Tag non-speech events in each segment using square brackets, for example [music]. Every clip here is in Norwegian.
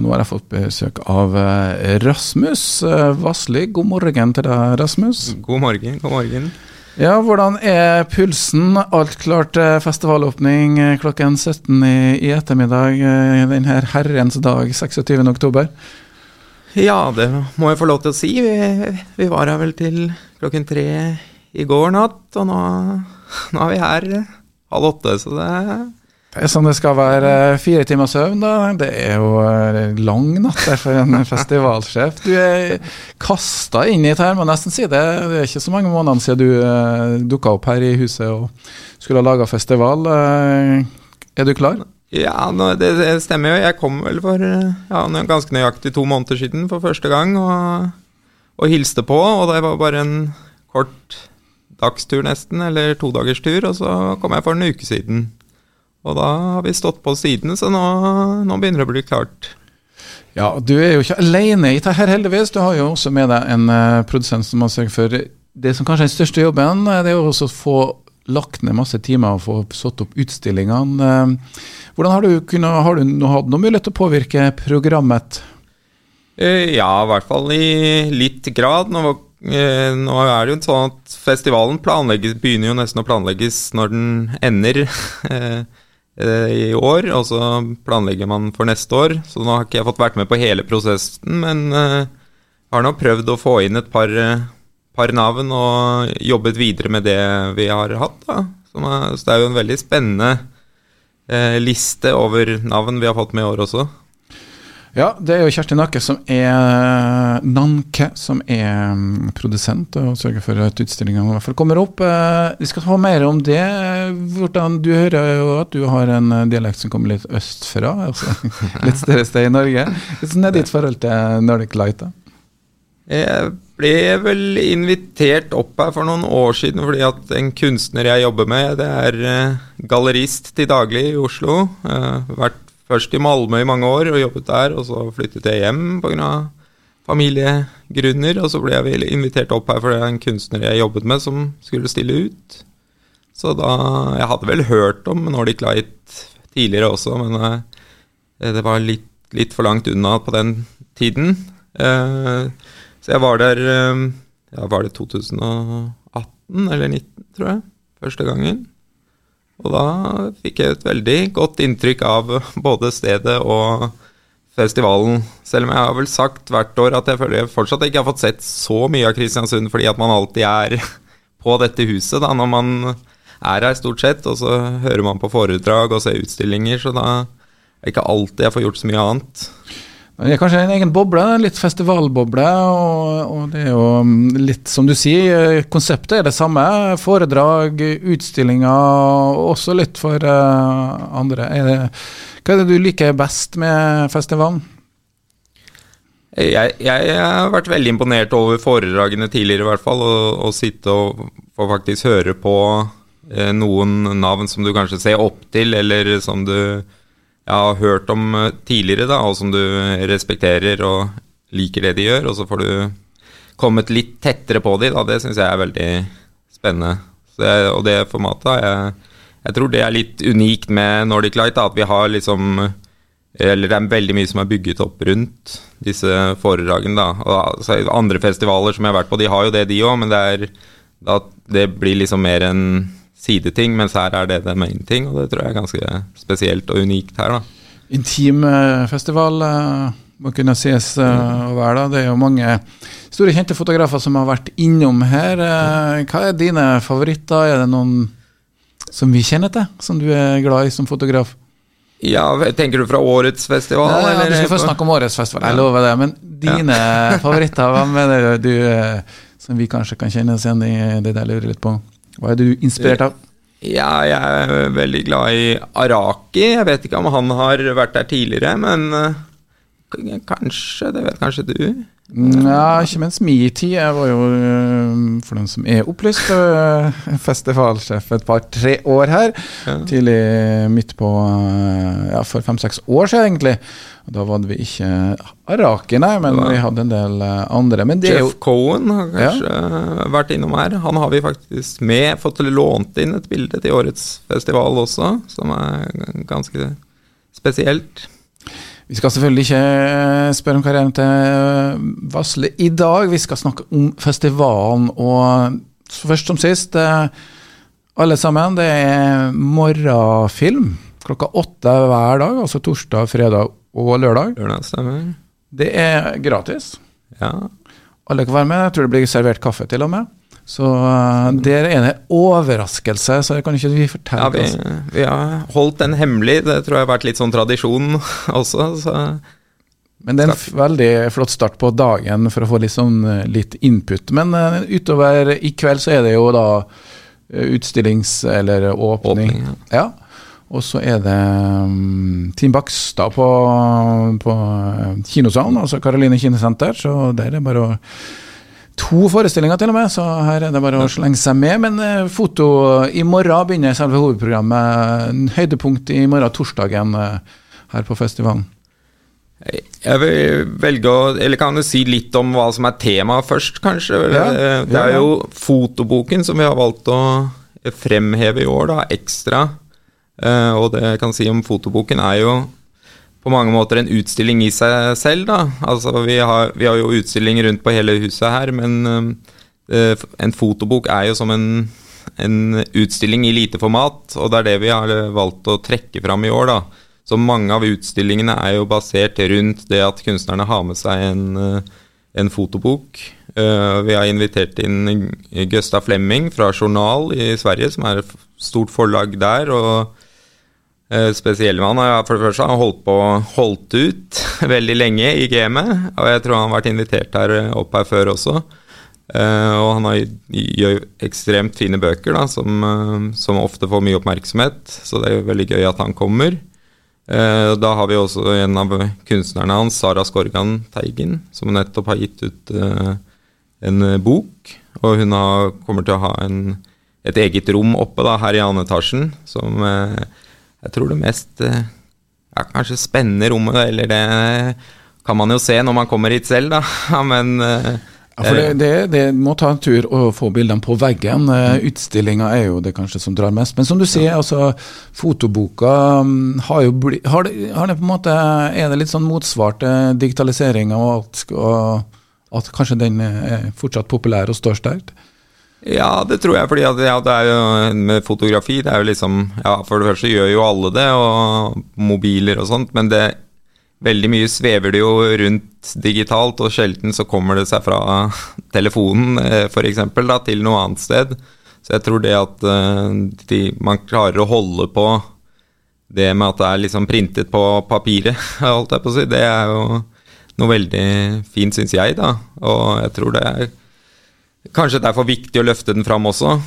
Og nå har jeg fått besøk av eh, Rasmus eh, Vassli. God morgen til deg, Rasmus. God morgen, god morgen. Ja, hvordan er pulsen? Alt klart til festivalåpning eh, klokken 17 i, i ettermiddag denne herrens dag, 26. oktober? Ja, det må jeg få lov til å si. Vi, vi var her vel til klokken tre i går natt, og nå, nå er vi her halv åtte, så det det er sånn det skal være. Fire timer søvn, da. Det er jo eh, lang natt for en [laughs] festivalsjef. Du er kasta inn i dette, her, må nesten si det. Det er ikke så mange månedene siden du uh, eh, dukka opp her i huset og skulle ha laga festival. Er du klar? Ja, det, stemmer jo. Jeg kom vel for ja, ganske nøyaktig to måneder siden for første gang og, og hilste på. Og det var bare en kort dagstur nesten, eller todagerstur, og så kom jeg for en uke siden. Og da har vi stått på sidene, så nå, nå begynner det å bli klart. Ja, du er jo ikke alene i dette heldigvis. Du har jo også med deg en uh, produsent som har sørget for det som kanskje er den største jobben. Eh, det er jo også å få lagt ned masse timer og få satt opp utstillingene. Uh, hvordan har du, kunnet, har du hatt noen mulighet til å påvirke programmet? Uh, ja, i hvert fall i litt grad. Nå, nå er det jo sånn at festivalen begynner jo nesten å planlegges når den ender. [laughs] Eh, i år, og så planlegger man for neste år. Så nå har ikke jeg fått vært med på hele prosessen, men uh, har nå prøvd å få inn et par, par, navn og jobbet videre med det vi har hatt. Da. Så det er jo en veldig spennende liste over navn vi har fått med i år også. Ja, det er jo Kjersti Nakke som er Nanke, som er mm, produsent og sørger for at utstillingene i hvert fall kommer opp. Eh, vi skal få mer om det. Hvordan, du hører jo at du har en dialekt som kommer litt østfra, altså [laughs] litt større sted i Norge. Hvordan er ditt forhold til Nordic Light? da? Jeg ble vel invitert opp her for noen år siden fordi at en kunstner jeg jobber med, det er eh, gallerist til daglig i Oslo. Vært først i Malmö i mange år og jobbet der, og så flyttet jeg hjem pga. familiegrunner. Og så ble jeg invitert opp her fordi det er en kunstner jeg jobbet med, som skulle stille ut. Så da Jeg hadde vel hørt om Nordic Light tidligere også, men eh, det var litt, litt, for langt unna på den tiden. Eh, så jeg var der eh, ja, Var det 2018 eller 2019, tror jeg? Første gangen. Og da fikk jeg et veldig godt inntrykk av både stedet og festivalen. Selv om jeg har vel sagt hvert år at jeg føler jeg fortsatt ikke har fått sett så mye av Kristiansund, fordi at man alltid er [laughs] på dette huset da, når man er her, stort sett. Og så hører man på foredrag og ser utstillinger, så da er det ikke alltid jeg får gjort så mye annet. Det er kanskje en egen boble, litt festivalboble. Og, og, det er jo mm, litt som du sier, konseptet er det samme. Foredrag, utstillinger, også litt for uh, andre. Er det, hva er det du liker best med festivalen? Jeg, jeg, har vært veldig imponert over foredragene tidligere, i hvert fall. Å sitte og få faktisk høre på eh, noen navn som du kanskje ser opp til, eller som du jeg har hørt om eh, tidligere, da, og som du respekterer og liker det de gjør, og så får du kommet litt tettere på de, da, det syns jeg er veldig spennende. Jeg, og det formatet jeg, jeg tror det er litt unikt med Nordic Light, da, at vi har liksom Eller det er veldig mye som er bygget opp rundt disse foredragene, da. Og, altså, andre festivaler som jeg har vært på, de har jo det, de òg, men det er da, det blir liksom mer en sideting, mens her er det det main ting, og det tror jeg er ganske spesielt og unikt her. da. Intim eh, festival uh, må kunne ses og være. da. Det er jo mange store, kjente fotografer som har vært innom her. Hva er dine favoritter? Er det noen som vi kjenner til, som du er glad i som fotograf? Ja, Tenker du fra årets festival? Ja, ja, du skal først snakke om årets festival, jeg lover det. Men dine ja. [laughs] favoritter, hva mener du som vi kanskje kan kjenne oss igjen i? Det der lurer litt på. Hva er du inspirert av? Ja, jeg er veldig glad i Araki. Jeg vet ikke om han har vært der tidligere, men uh, kanskje. Det vet kanskje du? Ja, ikke mens min tid. Jeg var jo, eh, for den som er opplyst, eh, [laughs] festivalsjef et par-tre år her. Ja. Tidlig midt på Ja, for fem-seks år siden, egentlig. Da var vi ikke Araki, nei, men vi hadde en del andre. Jeff jo, Cohen har kanskje ja. vært innom her. Han har vi faktisk med fått lånt inn et bilde til årets festival også, som er ganske spesielt. Vi skal selvfølgelig ikke spørre om karrieren til Vasle i dag. Vi skal snakke om festivalen. Og først som sist, eh, alle sammen, det er morgenfilm klokka åtte hver dag. Altså torsdag, fredag og lørdag. Lørdag stemmer. Det er gratis. Ja. Alle kan være med. Jeg tror det blir servert kaffe til og med. Så uh, der er det overraskelse, så det kan ikke vi fortelle ja, vi, vi, har holdt den hemmelig. Det tror jeg har vært litt sånn tradisjon [laughs] også. Så. Men det er en veldig flott start på dagen for å få litt, sånn, eh, litt input. Men uh, utover i kveld så er det jo da utstillings- eller åpning. åpning ja. ja. Og så er det um, Team Bakstad på, på kinosalen, altså Karoline kinosenter. Så der er det bare å to forestillinger til og med, så her er det bare å slenge seg med. Men eh, foto i morgen begynner selve hovedprogrammet. Høydepunkt i morgen, torsdagen, eh, her på festivalen. Jeg vil velge å Eller kan du si litt om hva som er temaet først, kanskje? Ja, det er jo fotoboken som vi har valgt å fremheve i år, da, ekstra. Eh, og det jeg kan si om fotoboken, er jo på mange måter en utstilling i seg selv. da. Altså, vi har, vi har jo utstilling rundt på hele huset her, men uh, en fotobok er jo som en, en, utstilling i lite format, og det er det vi har valgt å trekke fram i år. da. Så mange av utstillingene er jo basert rundt det at kunstnerne har med seg en, uh, en fotobok. Uh, vi har invitert inn Gøsta Flemming fra Journal i Sverige, som er et stort forlag der. og Eh, spesielle med han for det første han holdt på holdt ut [laughs] veldig lenge i gamet. Og jeg tror han har vært invitert her eh, opp her før også. Uh, og han har, gjør ekstremt fine bøker da, som, som, ofte får mye oppmerksomhet. Så det er jo veldig gøy at han kommer. Da har vi også en av kunstnerne hans, Sara Skorgan Teigen, som nettopp har gitt ut en bok. Og hun har, kommer til å ha en, et eget rom oppe da, her i andre etasjen som jeg tror det mest eh, ja, kanskje spennende rommet, eller det kan man jo se når man kommer hit selv, da. [laughs] Men eh, ja, for det, det, det, må ta en tur og få bildene på veggen. Utstillinga er jo det kanskje som drar mest. Men som du sier, altså, fotoboka mm, har jo blitt har, har det, på en måte, Er det litt sånn motsvart digitaliseringa og? Og at kanskje den er fortsatt populær og står sterkt? Ja, det tror jeg. fordi at, ja, det er jo med fotografi det er jo liksom, ja, For det første gjør jo alle det, og mobiler og sånt. Men det, veldig mye svever det jo rundt digitalt, og sjelden så kommer det seg fra [laughs] telefonen eh, f.eks. til noe annet sted. Så jeg tror det at eh, de, man klarer å holde på det med at det er liksom printet på papiret, [laughs] holdt jeg på å si, det er jo noe veldig fint, syns jeg, da. Og jeg tror det er Kanskje derfor viktig å løfte den fram også.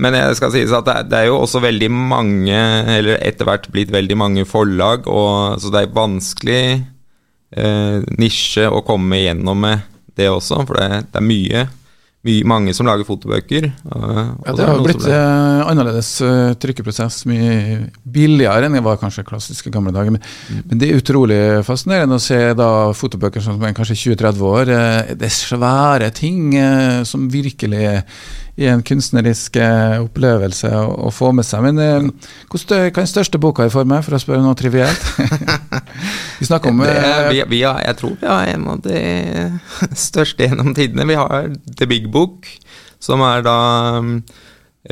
Men jeg skal sies at det er, jo også veldig mange, eller etter hvert blitt veldig mange forlag, og, så det er vanskelig eh, nisje å komme igjennom med det også, for det, det er mye, mange som lager fotobøker. ja, det har jo blitt uh, annerledes uh, trykkeprosess, mye billigere enn det var kanskje klassiske gamle dager. Men, mm. men, det er utrolig fascinerende å se da fotobøker som er kanskje 20-30 år. Uh, det er svære ting som virkelig i en kunstnerisk eh, opplevelse å, få med seg. Men eh, hva er den største boka i for meg, for å spørre noe trivielt? [laughs] vi snakker om det, eh, vi, vi har, Jeg tror vi har en av de [laughs] største gjennom tidene. Vi har The Big Book, som er da mm,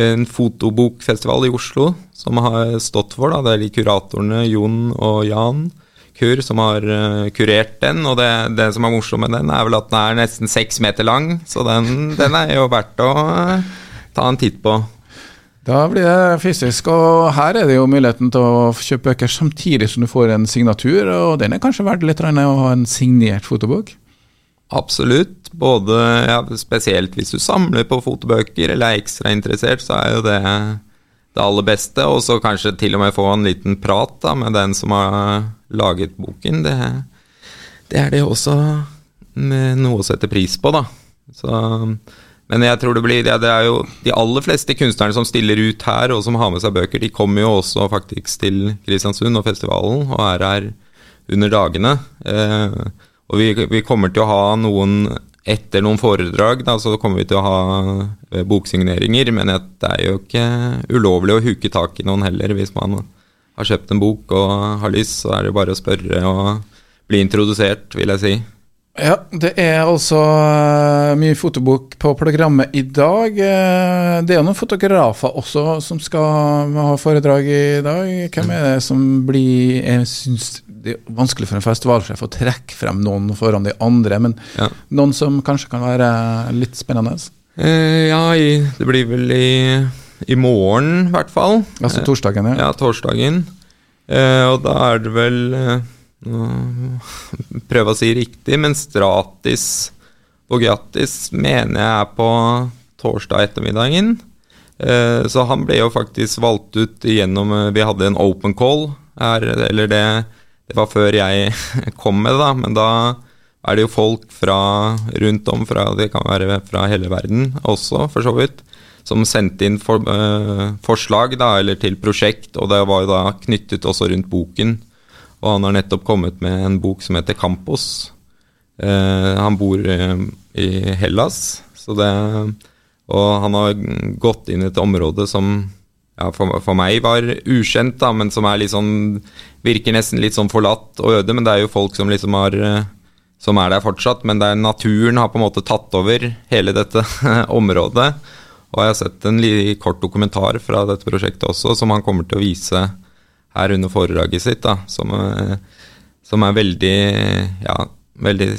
en fotobokfestival i Oslo som har stått for. Da. Det er de kuratorene Jon og Jan kur som har uh, kurert den. Og det, det, som er morsomt med den, er vel at den er nesten seks meter lang. Så den, den er jo verdt å uh, ta en titt på. Da blir det fysisk, og her er det jo muligheten til å kjøpe bøker samtidig som du får en signatur, og den er kanskje verdt litt å ha en signert fotobok? Absolutt. Både, ja, spesielt hvis du samler på fotobøker eller er ekstra interessert, så er jo det det aller beste. Og så kanskje til og med få en liten prat da, med den som har laget boken. Det, det er det også noe å sette pris på, da. Så, men jeg tror det blir ja, Det er jo de aller fleste kunstnerne som stiller ut her, og som har med seg bøker, de kommer jo også faktisk til Kristiansund og festivalen, og er her under dagene. Eh, og vi, vi, kommer til å ha noen etter noen foredrag, da, så kommer vi til å ha eh, boksigneringer. Men det er jo ikke ulovlig å huke tak i noen heller, hvis man har kjøpt en bok og har lyst, så er det bare å spørre og bli introdusert, vil jeg si. Ja, det er altså uh, mye fotobok på programmet i dag. Uh, det er noen fotografer også som skal ha foredrag i dag. Hvem er det som blir Jeg syns det er vanskelig for en festivalsjef å trekke frem noen foran de andre, men ja. noen som kanskje kan være litt spennende? Eh, ja, i, det blir vel i, i morgen, i hvert fall. Altså torsdagen, ja. Ja, torsdagen. og da er det vel [laughs] prøv å si riktig, men Stratis Bogiatis mener jeg er på torsdag ettermiddagen. Eh, så han ble jo faktisk valgt ut gjennom eh, Vi hadde en open call her, eller det, det var før jeg [laughs] kom med det, da. Men da er det jo folk fra rundt om, fra, det kan være fra hele verden også, for så vidt, som sendte inn for, øh, forslag da, eller til prosjekt, og det var jo da knyttet også rundt boken. Og han har nettopp kommet med en bok som heter Campos. Eh, han bor eh, i Hellas, det Og han har gått inn i et område som ja, for, for, meg var ukjent, da, men som er litt sånn Virker nesten litt sånn forlatt og øde, men det er jo folk som liksom har eh, som er der fortsatt, men der naturen har på en måte tatt over hele dette [laughs] området. Og jeg har sett en kort dokumentar fra dette prosjektet også, som han kommer til å vise her under foredraget sitt, da, som, eh, som er veldig Ja, veldig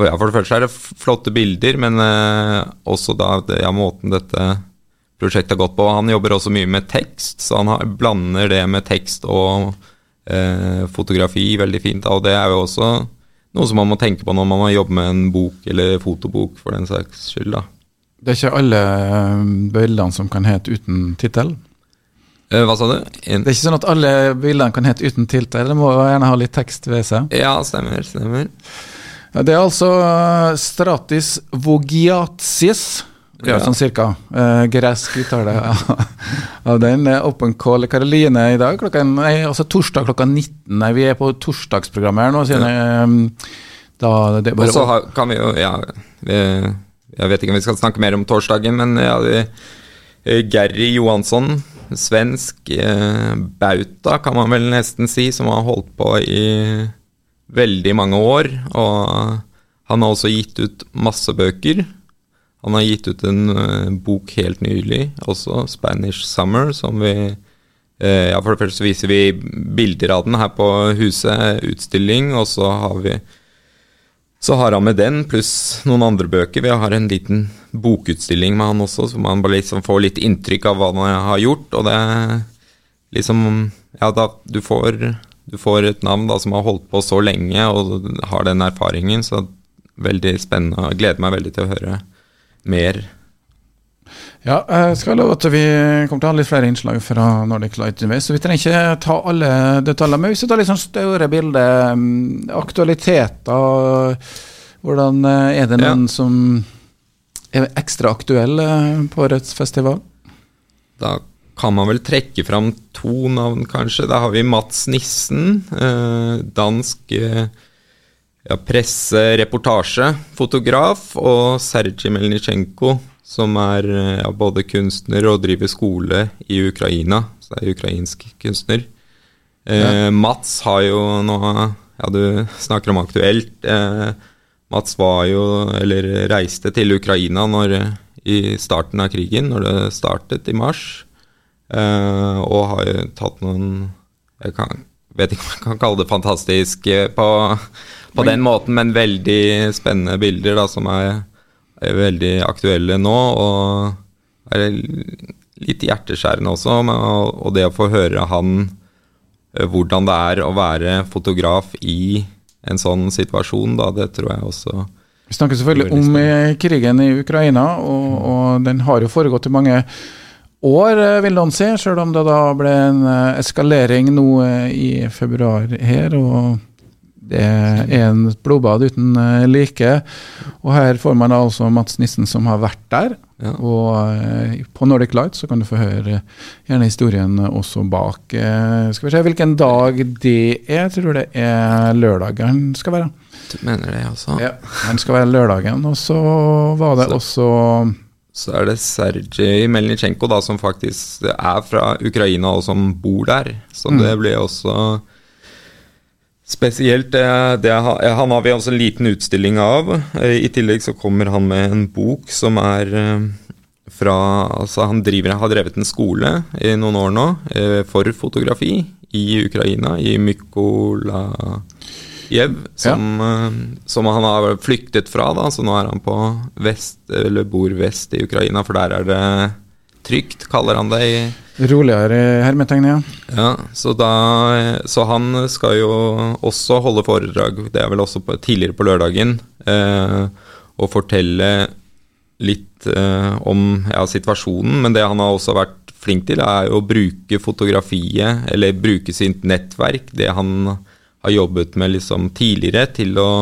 ja, For det første er det flotte bilder, men eh, også da ja, måten dette prosjektet har gått på. Han jobber også mye med tekst, så han har, blander det med tekst og eh, fotografi veldig fint. Og det er jo også noe som man må tenke på når man har jobbet med en bok eller fotobok, for den saks skyld. da. Det er ikke alle eh, bildene som kan hete uten tittel? Uh, hva sa du? In det er ikke sånn at alle bildene kan hete uten tiltale, det må gjerne ha litt tekst ved seg. Ja, stemmer. stemmer. Det er altså eh, Stratis vogiatis, ja. sånn cirka. Uh, gresk uttale av [laughs] den. Open call Karoline i dag klokka nei, altså torsdag klokka 19. Nei, vi er på torsdagsprogrammet her nå. Siden, um, da, det bare, så kan vi jo Ja, vi, jeg vet ikke om vi skal snakke mer om torsdagen, men ja, vi, Gary Johansson svensk eh, bauta, kan man vel nesten si, som har holdt på i veldig mange år. Og han har også gitt ut masse bøker. Han har gitt ut en uh, bok helt nylig, også 'Spanish Summer', som vi uh, Ja, for det første viser vi bilder av den her på huset, utstilling, og så har vi så har han med den, pluss noen andre bøker. Vi har en liten bokutstilling med han også, så man liksom får litt inntrykk av hva han har gjort. Og det er liksom Ja, da du får, du får et navn da som har holdt på så lenge og har den erfaringen, så veldig spennende. Jeg gleder meg veldig til å høre mer ja, jeg skal love at vi kommer til å ha litt flere innslag fra Nordic Light Invest. Så vi trenger ikke ta alle detaljer. Men hvis vi tar litt sånn større bilde, mm, aktualiteter Hvordan eh, er det noen ja. som er ekstra aktuelle på årets festival? Da kan man vel trekke fram to navn, kanskje. Da har vi Mats Nissen, eh, dansk eh, ja, presse, reportasje, fotograf, og Sergij Melnitsjenko, som er ja, både kunstner og driver skole i Ukraina. Så det er ukrainsk kunstner. Eh. Mats har jo nå Ja, du snakker om aktuelt. Eh, Mats var jo, eller reiste til Ukraina når, i starten av krigen, når det startet i mars. Eh, og har jo tatt noen Jeg kan, vet ikke om jeg kan kalle det fantastisk på, på den måten, men veldig spennende bilder da, som er er veldig aktuelle nå, og er litt hjerteskjærende også. Og det å få høre han eh, hvordan det er å være fotograf i en sånn situasjon, da, det tror jeg også Vi snakker selvfølgelig om eh, krigen i Ukraina, og, og, den har jo foregått i mange år, eh, vil noen si, selv om det da ble en eskalering nå i februar her. og det er en blodbad uten eh, like. Og her får man altså Mats Nissen som har vært der. Ja. Og uh, på Nordic Light så kan du få høre gjerne historien også bak. Uh, skal vi se hvilken dag det er. Jeg tror det er lørdagen skal være. Du mener det, altså? Ja, den skal være lørdagen. Og så var det så, også Så er det Sergej Melnitsjenko da, som faktisk er fra Ukraina og som bor der. Så mm. det blir også Spesielt det, det, Han har vi også en liten utstilling av. I tillegg så kommer han med en bok som er fra Altså, han driver, har drevet en skole i noen år nå for fotografi i Ukraina, i Mykola Jev, som, ja. Eh, som, han har flyktet fra. da, Så nå er han på vest, eller bor vest i Ukraina, for der er det trygt, kaller han det. Roligere hermetegn, ja. ja så, da, så han skal jo også holde foredrag, det er vel også på, tidligere på lørdagen, eh, og fortelle litt eh, om ja, situasjonen. Men det han har også vært flink til, er å bruke fotografiet, eller bruke sitt nettverk, det han har jobbet med liksom tidligere, til å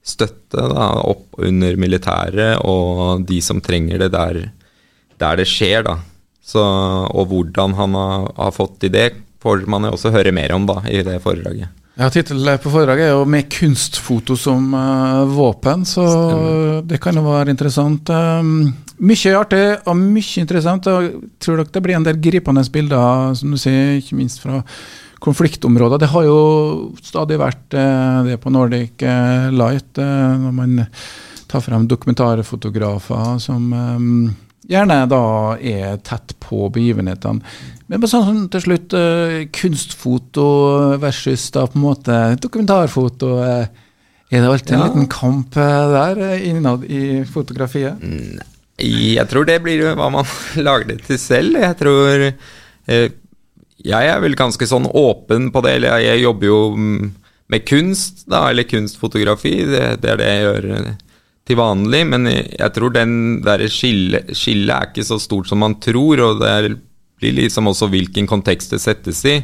støtte da, opp under militæret og de som trenger det der, der det skjer. da. Så, og hvordan han har, har fått til det, får man jo også høre mer om da, i det foredraget. Ja, Tittelen på foredraget er jo 'Med kunstfoto som uh, våpen', så Stemmer. det kan jo være interessant. Um, mye artig og mye interessant. og tror dere det blir en del gripende bilder, som du sier, ikke minst fra konfliktområder. Det har jo stadig vært uh, det på Nordic eh, Light, uh, når man tar frem dokumentarfotografer som gjerne da er tett på begivenhetene. Men sånn som til slutt kunstfoto versus da på en måte dokumentarfoto. Er det alltid en ja. liten kamp der innad i fotografiet? Jeg tror det blir hva man [laughs] lager det til selv. Jeg tror jeg er vel ganske sånn åpen på det. Eller jeg jobber jo med kunst, da, eller kunstfotografi. Det, det er det jeg gjør eh, til vanlig. Men jeg tror den der skillet skille er ikke så stort som man tror. Og det blir liksom også hvilken kontekst det settes i.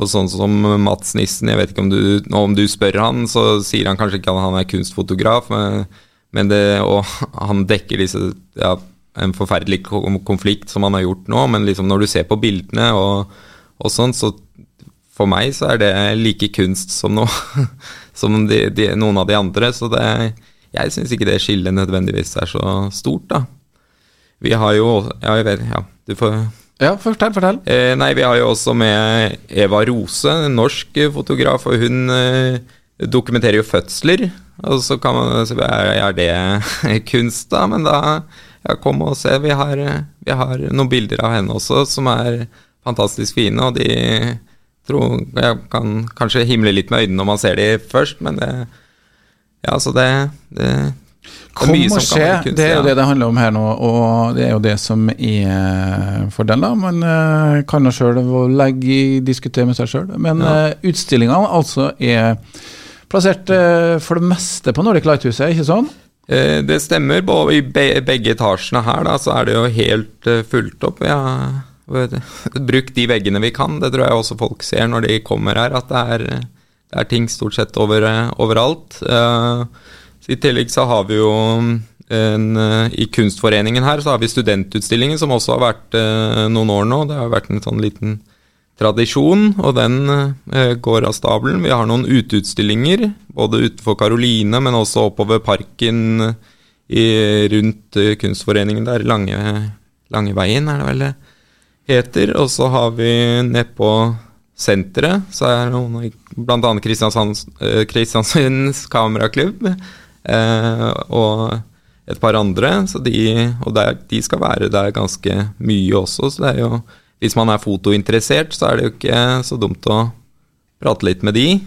Og sånn som Mats Nissen, jeg vet ikke om du, om du spør han, så sier han kanskje ikke at han er kunstfotograf, men, men det, og han dekker disse ja, en forferdelig konflikt som han har gjort nå, men liksom når du ser på bildene og og sånn, så for meg så er det like kunst som, noe, [laughs] som de, de, noen av de andre. Så det, jeg syns ikke det skillet nødvendigvis er så stort, da. Vi har jo Ja, jeg vet, ja du får ja, fortell, fortell. Eh, nei, vi har jo også med Eva Rose, en norsk fotograf, og hun eh, dokumenterer jo fødsler. Og så kan man er, er det [laughs] kunst, da? Men da ja, kom og se. Vi har, vi har noen bilder av henne også som er fantastisk fine, og de tror jeg kan kanskje himle litt med øynene når man ser de først, men det Ja, så det, det Kom og se, det er jo det det handler om her nå, og det er jo det som er fordelen. Man uh, kan jo sjøl legge diskutere med seg sjøl. Men ja. uh, utstillingene altså er plassert uh, for det meste på Nordic Lighthuset, ikke sånn? det stemmer. Både I begge etasjene her da, så er det jo helt fullt opp. Ja Bruk de veggene vi kan. Det tror jeg også folk ser når de kommer her, at det er, det er ting stort sett over, overalt. Uh, I tillegg så har vi jo en, I Kunstforeningen her så har vi studentutstillingen, som også har vært uh, noen år nå. Det har vært en sånn liten tradisjon, og den uh, går av stabelen. Vi har noen uteutstillinger, både utenfor Karoline, men også oppover parken i, rundt Kunstforeningen der. Lange, Langeveien, er det vel det? heter. Og så har vi nedpå senteret, så er det noen bl.a. Eh, Kristiansunds [laughs] kameraklubb. Eh, og et par andre. Så de, og der, de skal være der ganske mye også. Så det er jo Hvis man er fotointeressert, så er det jo ikke så dumt å prate litt med de.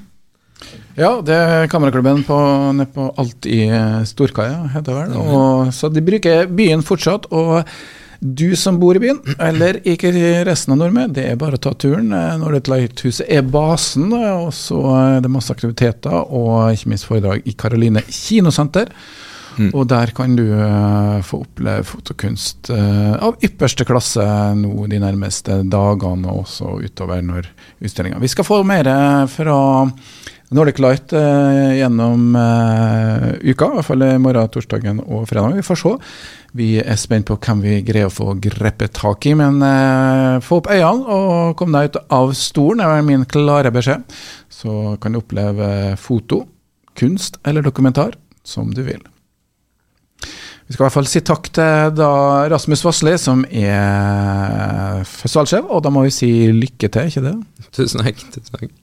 Ja, det er kameraklubben på, nede på Alt i Storkaia, heter det vel. Og, så de bruker byen fortsatt. og du som bor i byen, eller ikke resten av nordmenn, det er bare å ta turen. Eh, når dette Lighthuset er basen, og så er det masse aktiviteter og ikke minst foredrag i Karoline kinosenter. Mm. Og der kan du uh, få oppleve fotokunst av ypperste klasse nå de nærmeste dagene, og også utover når utstillinga Vi skal få mer fra Nordic Light eh, gjennom uka, i hvert fall i morgen, torsdagen og fredag. Vi får se. Vi er spent på hvem vi greier å få grepet tak i, men eh, få opp øynene og kom deg ut av stolen, det er min klare beskjed. Så kan du oppleve foto, kunst eller dokumentar som du vil. Vi skal i hvert fall si takk til Rasmus Vassli, som er festivalsjef, og da må vi si lykke til, ikke det? Tusen takk. Tusen takk.